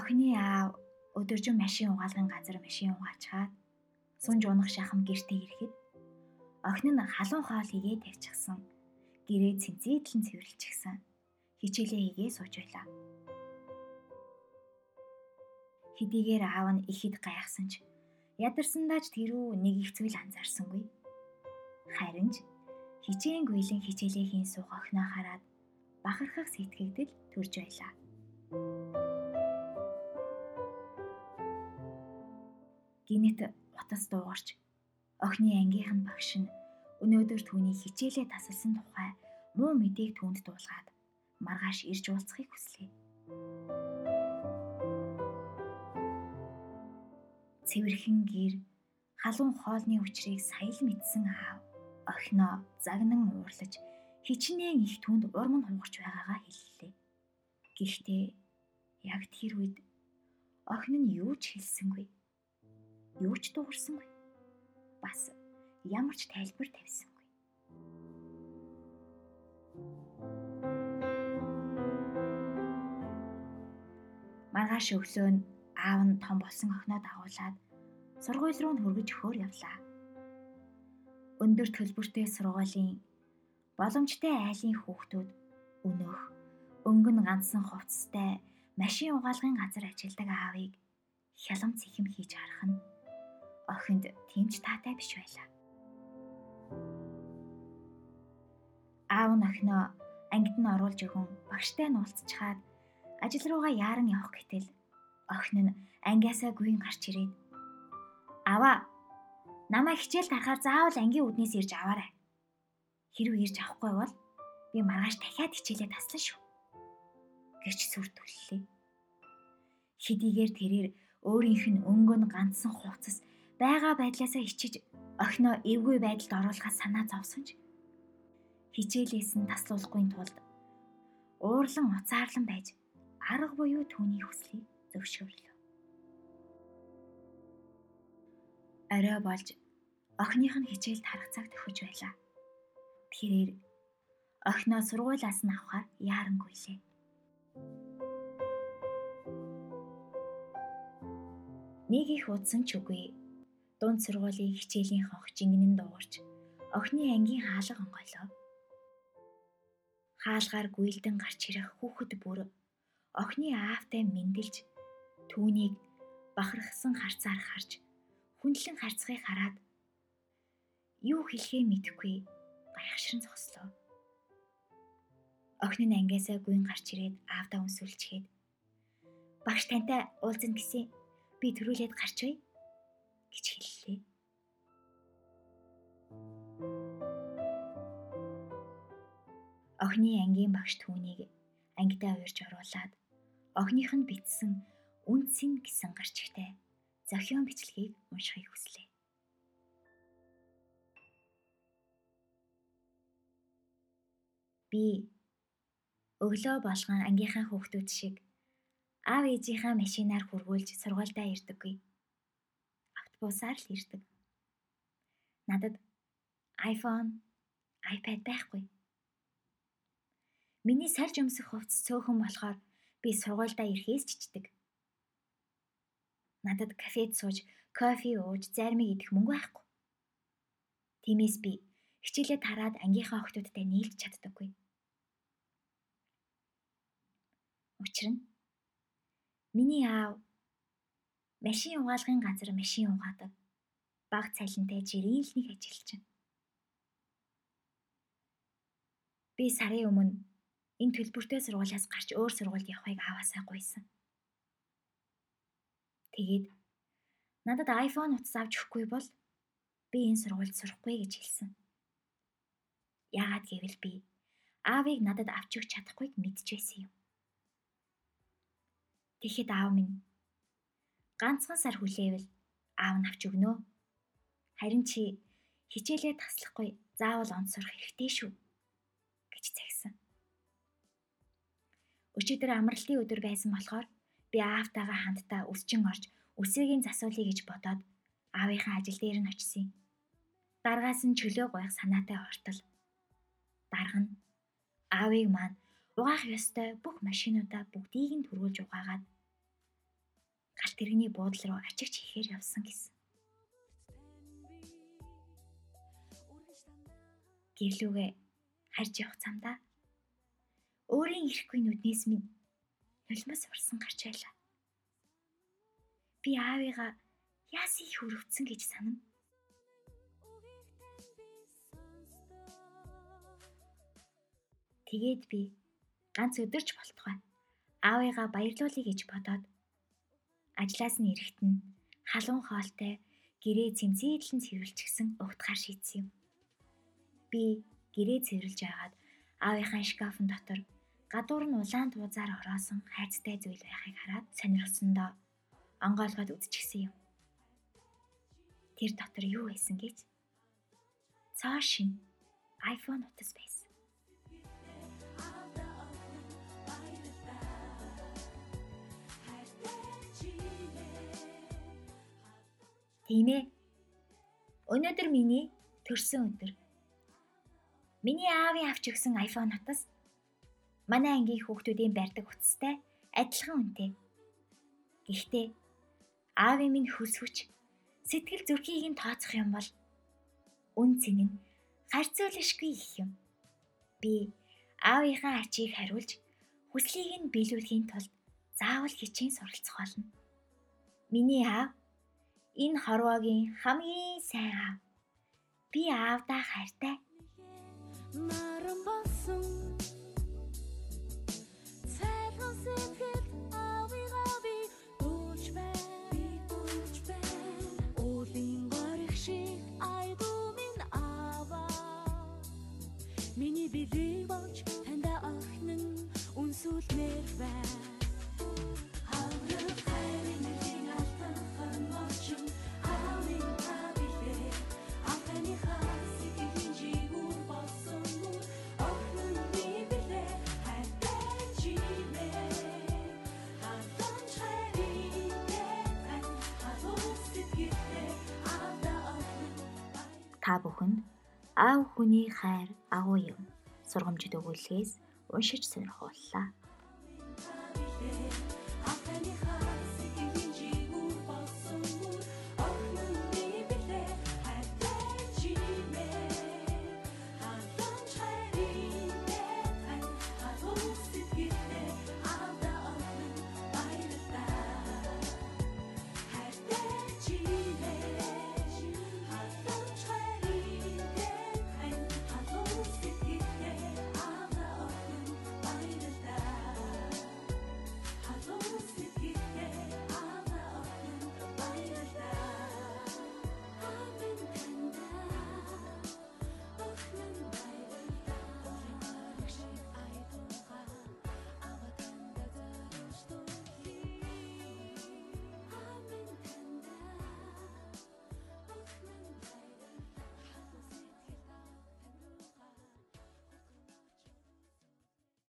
Охины аав өдөржин машин угаалгын газар машин угаачаад сунж унах шахам гэртээ ирэхэд охин нь халуун хоол хийгээ тавьчихсан. Гэрээ цэнцээдлэн цэвэрлчихсэн. Хичээлээ хийгээ сууж байлаа. Хэдийгээр аав нь ихэд гайхсан ч ядарсандаа ч тэрүү нэг их зүйл анзаарсангүй. Харин ч хичээнгүйлэн хичээлээ хийн суух охиноо хараад бахархах сэтгэгдэл төрж байлаа. Гинэт утас дуугарч охины ангийнхан багш нь өнөөдөр түүний хичээлээ тасалсан тухай муу мэдээг түүнд дуулгаад маргааш ирж уулзахыг хүслээ. Цэвэрхэн гэр халуун хоолны учрыг сая л мэдсэн аав охиноо загнан уурлаж хичнээн их түнд урам нь хугарч байгаагаа хэллээ. Гэхдээ яг тэр үед охин нь юу ч хэлсэнгүй юу ч дуурсангүй. Бас ямар ч тайлбар тавьсангүй. Маргааш өглөө нь аав нь том болсон охиноо дагуулад сургууль руу хөргөж өгөхөөр явлаа. Өндөр төлбөртэй сургуулийн боломжтой айлын хүүхдүүд өнөөх өнгөн ганцсан хувцастай машин угаалгын газар ажилладаг аавыг хялам цэхэм хийж харах нь охинд тэмч таатай биш байлаа. Аав нь охиноо ангид нь оруулж өгөн багштай нь уулзчаад ажил руугаа яаран явах гэтэл охин нь ангиасаа гүйн гарч ирээд аваа намайг хичээл тарахаар заавал ангийн үднээс ирж аваарай. Хэрв ирж авахгүй бол би маргааш дахиад хичээлээ таслана шүү. гэж сүр түллээ. Хэдийгээр тэрээр өөрийнх нь өнгөн ганцсан хувцас байгаа байдлаасаа хичиж охиноо эвгүй байдалд оруулахаас санаа зовсон ч хичээлээс нь таслуулахгүй тулд уурлан уцаарлан байж арга буюу түүний хүслийг зөвшөөрлөө. Орой болж охиных нь хичээлд харах цаг төхөж байлаа. Тэрээр охиноо сургуулиас нь авахаар яарангуйлээ. Нэг их удсан ч үгүй дунд сургуулийн хичээлийн хонх жингэнэн дуугарч охины ангийн хаалга онгойлоо. Хаалгаар гүйлдэн гарч ирэх хүүхэд бүр охины аавтай мэндэлж түүнийг бахархсан харцаар харж хүндлэн харцгийг хараад юу хэлхээ мэдэхгүй гайхшран зогслоо. Охин нь ангиасаа гүйн гарч ирээд аавдаа өнсөлчгээд багш тантай уулзна гэсэн би төрүүлээд гарч бай гэж хэллээ. Охины ангийн багш түүнийг ангидаа уурж оруулаад охиных нь бичсэн үнцэн гэсэн гарчигтай зохион бичлэгийг уншихыг хүслээ. Би өглөө болгон ангийнхаа хүүхдүүд шиг аав ээжийнхаа машинаар хургуулж сургуультай ирдэггүй буусаар л ирдэг. Надад iPhone, iPad байхгүй. Миний сарж өмсөх хувцас цөөхөн болохоор би сургуульдаа ирэхээс чичдэг. Надад кафед сууж, кофе ууж, зармиг идэх мөнгө байхгүй. Тиймээс би хичээлээ тараад ангийнхаа охтуудтай нийлж чаддаггүй. Учир нь миний аав машин угаалгын газар машин угаадаг. Баг цалинтай нэг ажилчин. Би сарын өмнө энэ төлбөртэй сургуулиас гарч өөр сургуульд явахыг аваасаа гуйсан. Тэгээд надад iPhone утас авч өгөхгүй бол би энэ сургуульд сурахгүй гэж хэлсэн. Яагаад гэвэл би аавыг надад авч өгч чадахгүйг мэдчихсэн юм. Тэгэхэд аав минь ганцхан сар хүлээвэл аав нь авч өгнө. Харин чи хичээлээ таслахгүй заавал онд сурах хэрэгтэй шүү гэж цагсан. Өчигдөр амралтын өдөр байсан болохоор би аавтайгаа хамтдаа өсчин орж үсэгийн засуулъя гэж бодоод аавынхаа ажил дээр нь очив. Даргаас нь чөлөө гоёх санаатай ортол. Дарга нь аавыг маань угаах ёстой бүх машинуудаа бүгдийг нь түрүүлж угаагаад галт тэрэгний буудлын руу ачигч хийхээр явсан гэсэн. Гэрлүүгээ харж явах замдаа өөрийн ирэхгүй нүднээс минь нулимс урсан гарч байлаа. Би аавыгаа яасан их өрөвдсөн гэж санав. Тэгээд би ганц өдөрч болтугай аавыгаа баярлуулъя гэж бодоод ажлаас нь ирэхэд нь халуун хоолтой гэрээ цэмцээдлэн цэвэрлчихсэн угтахаар шийдсэн юм. Би гэрээ цэвэрлж байгаад аавынхаа шкафын дотор гадуур нь улаан туузаар ороосон хайцтай зүйл байхыг хараад сонирхсондоо онгойлгоод үзчихсэн юм. Тэр дотор юу байсан гэж? Цоо шин iPhone утас байсан. Тийм ээ. Өнөөдөр миний төрсөн өдөр. Миний аавын авч өгсөн iPhone утас манай ангийн хүүхдүүдийн барьдаг утастай адилхан үнэтэй. Гэхдээ аавын минь хүс хүч сэтгэл зүрхийг нь тооцох юм бол үн цэн нь харьцуулашгүй их юм. Би аавынхаа ачийг хариулж хүслийг нь биелүүлэхийн тулд заавал хичээн суралцах болно. Миний аав Энэ хорвоогийн хамгийн сайн аав. Би аавдаа хайртай. Наран болсон Цайлган сэтгэл та бүхэнд аав хүний хайр агуу юм сургамжит өгүүлгээс уншиж сонирхууллаа.